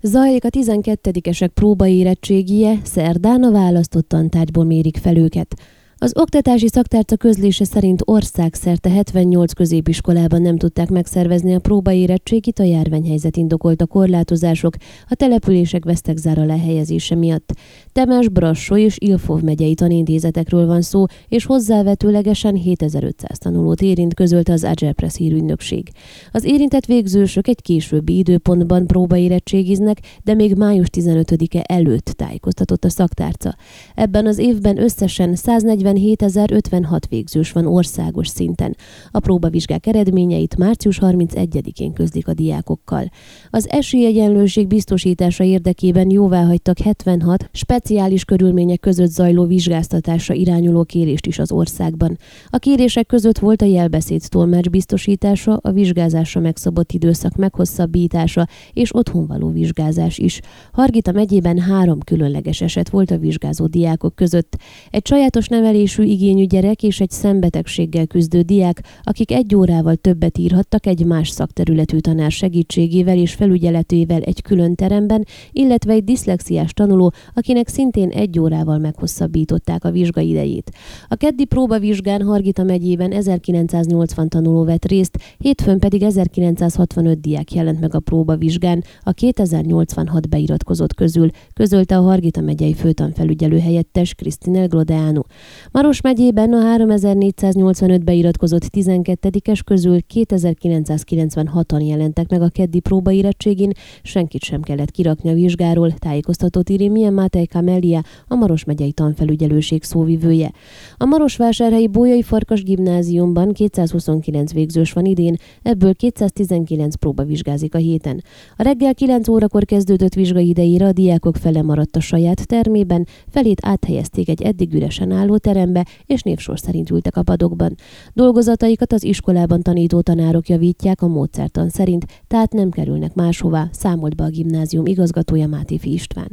Zajlik a 12-esek próbaérettségie, szerdán a választott tantárgyból mérik fel őket. Az oktatási szaktárca közlése szerint országszerte 78 középiskolában nem tudták megszervezni a próbaérettségit a járványhelyzet indokolta korlátozások, a települések vesztegzára lehelyezése miatt. Temes, Brassó és Ilfov megyei tanintézetekről van szó, és hozzávetőlegesen 7500 tanulót érint, közölte az Agerpress hírügynökség. Az érintett végzősök egy későbbi időpontban próbaérettségiznek, de még május 15-e előtt tájékoztatott a szaktárca. Ebben az évben összesen 140 47.056 végzős van országos szinten. A próbavizsgák eredményeit március 31-én közlik a diákokkal. Az esélyegyenlőség biztosítása érdekében jóvá hagytak 76 speciális körülmények között zajló vizsgáztatásra irányuló kérést is az országban. A kérések között volt a jelbeszéd tolmács biztosítása, a vizsgázásra megszabott időszak meghosszabbítása és otthonvaló vizsgázás is. Hargita megyében három különleges eset volt a vizsgázó diákok között. Egy sajátos nevelés nevelésű igényű gyerek és egy szembetegséggel küzdő diák, akik egy órával többet írhattak egy más szakterületű tanár segítségével és felügyeletével egy külön teremben, illetve egy diszlexiás tanuló, akinek szintén egy órával meghosszabbították a vizsgaidejét. A keddi próbavizsgán Hargita megyében 1980 tanuló vett részt, hétfőn pedig 1965 diák jelent meg a próbavizsgán a 2086 beiratkozott közül, közölte a Hargita megyei főtanfelügyelő helyettes Krisztinel Grodeanu. Maros megyében a 3485 beiratkozott 12-es közül 2996-an jelentek meg a keddi próbaérettségén, senkit sem kellett kirakni a vizsgáról, tájékoztatott írni Milyen Mátej Kamelia, a Maros megyei tanfelügyelőség szóvivője. A Marosvásárhelyi Bolyai Farkas gimnáziumban 229 végzős van idén, ebből 219 próba vizsgázik a héten. A reggel 9 órakor kezdődött vizsgai idejére a diákok fele maradt a saját termében, felét áthelyezték egy eddig üresen álló terembe, és névsor szerint ültek a padokban. Dolgozataikat az iskolában tanító tanárok javítják a módszertan szerint, tehát nem kerülnek máshová, számolt be a gimnázium igazgatója Mátéfi István.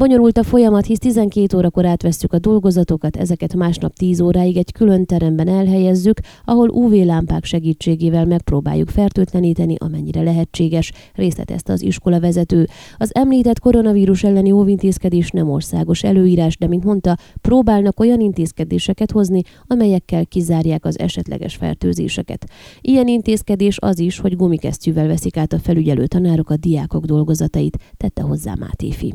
Bonyolult a folyamat, hisz 12 órakor átvesszük a dolgozatokat, ezeket másnap 10 óráig egy külön teremben elhelyezzük, ahol UV-lámpák segítségével megpróbáljuk fertőtleníteni, amennyire lehetséges, részletezte az iskola vezető. Az említett koronavírus elleni óvintézkedés nem országos előírás, de mint mondta, próbálnak olyan intézkedéseket hozni, amelyekkel kizárják az esetleges fertőzéseket. Ilyen intézkedés az is, hogy gumikesztyűvel veszik át a felügyelő tanárok a diákok dolgozatait, tette hozzá Mátéfi.